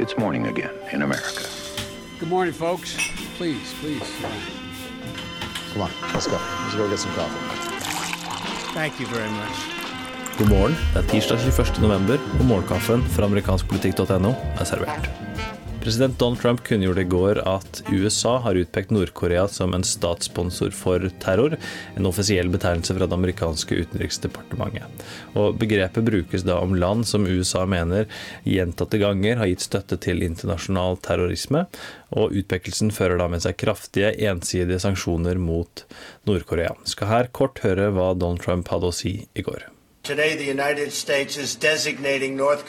It's morning again in America. Good morning, folks. Please, please. Come on, let's go. Let's go get some coffee. Thank you very much. God morgen. Det er tirsdag 21. november, og morgenkaffen fra amerikanskpolitikk.no er servert. President Donald Trump kunngjorde i går at USA har utpekt Nord-Korea som en statssponsor for terror, en offisiell betegnelse fra det amerikanske utenriksdepartementet. Og Begrepet brukes da om land som USA mener gjentatte ganger har gitt støtte til internasjonal terrorisme, og utpekelsen fører da med seg kraftige, ensidige sanksjoner mot Nord-Korea. Skal her kort høre hva Donald Trump hadde å si i går. Today, the United States is designating North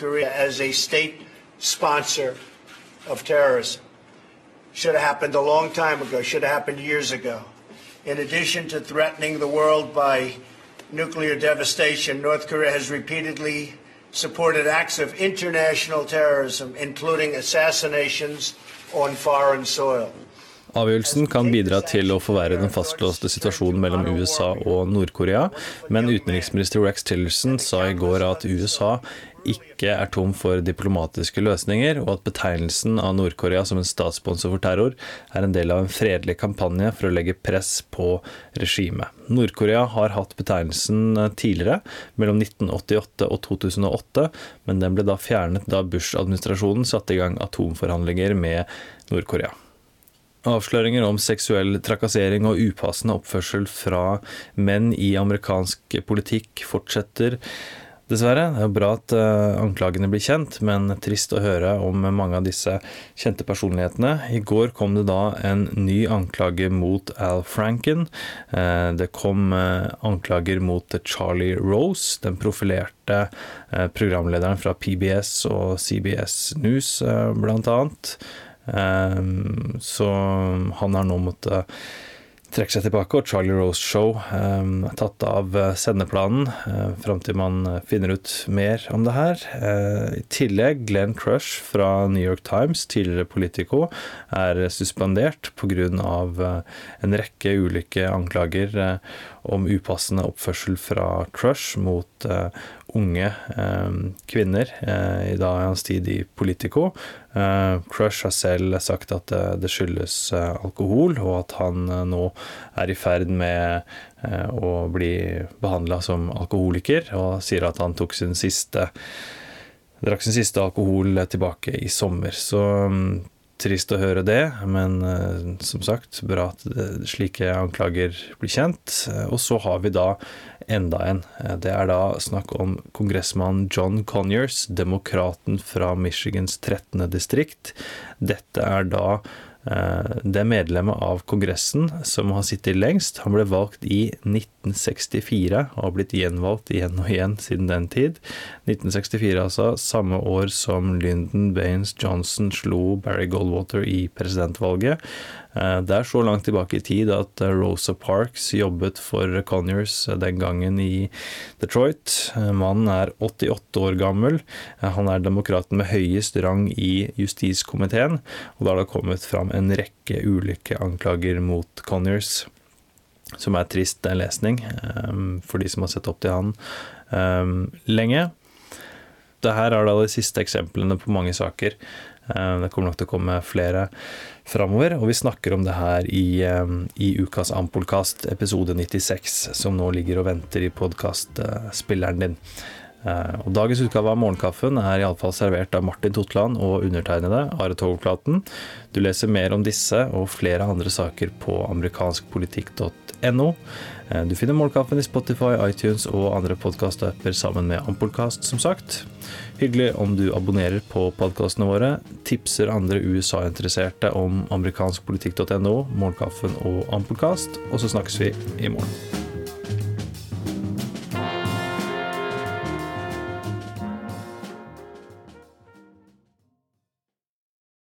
of terrorism. Should have happened a long time ago, should have happened years ago. In addition to threatening the world by nuclear devastation, North Korea has repeatedly supported acts of international terrorism, including assassinations on foreign soil. Avgjørelsen kan bidra til å forverre den fastlåste situasjonen mellom USA og Nord-Korea, men utenriksminister Rex Tillerson sa i går at USA ikke er tom for diplomatiske løsninger, og at betegnelsen av Nord-Korea som en statssponsor for terror er en del av en fredelig kampanje for å legge press på regimet. Nord-Korea har hatt betegnelsen tidligere, mellom 1988 og 2008, men den ble da fjernet da Bush-administrasjonen satte i gang atomforhandlinger med Nord-Korea. Avsløringer om seksuell trakassering og upassende oppførsel fra menn i amerikansk politikk fortsetter. Dessverre. Det er bra at uh, anklagene blir kjent, men trist å høre om mange av disse kjente personlighetene. I går kom det da en ny anklage mot Al Franken. Uh, det kom uh, anklager mot Charlie Rose, den profilerte programlederen fra PBS og CBS News, blant annet. Um, så han har nå måttet trekke seg tilbake, og Charlie Rose Show um, er tatt av sendeplanen uh, fram til man finner ut mer om det her. I tillegg, Glenn Crush fra New York Times, tidligere Politico, er suspendert pga. En rekke ulike anklager om upassende oppførsel fra Crush mot unge eh, kvinner eh, i da hans tid i Politico. Eh, Crush har selv sagt at det skyldes alkohol, og at han nå er i ferd med å bli behandla som alkoholiker, og sier at han tok sin siste drakk sin siste alkohol tilbake i sommer. Så mm, trist å høre det, men uh, som sagt, bra at slike anklager blir kjent. Uh, og så har vi da enda en. Det er da snakk om kongressmann John Conyers, demokraten fra Michigans 13. distrikt. Dette er da Eh, det medlemmet av Kongressen som har sittet lengst. Han ble valgt i 1964 og har blitt gjenvalgt igjen og igjen siden den tid. 1964, altså. Samme år som Lyndon Baines Johnson slo Barry Goldwater i presidentvalget. Eh, det er så langt tilbake i tid at eh, Rosa Parks jobbet for Conyers den gangen i Detroit. Mannen er 88 år gammel. Han er demokraten med høyest rang i justiskomiteen, og da har det kommet fram en rekke ulike anklager mot Conyers. Som er trist lesning for de som har sett opp til han lenge. Dette er da de siste eksemplene på mange saker. Det kommer nok til å komme flere framover. Og vi snakker om det her i, i ukas Ampolkast, episode 96, som nå ligger og venter i podkastspilleren din. Eh, og Dagens utgave av Morgenkaffen er iallfall servert av Martin Totland og undertegnede, Are Togplaten. Du leser mer om disse og flere andre saker på amerikanskpolitikk.no. Eh, du finner Morgenkaffen i Spotify, iTunes og andre podkastapper sammen med Ampullkast, som sagt. Hyggelig om du abonnerer på podkastene våre, tipser andre USA-interesserte om amerikanskpolitikk.no, Morgenkaffen og Ampullkast, og så snakkes vi i morgen.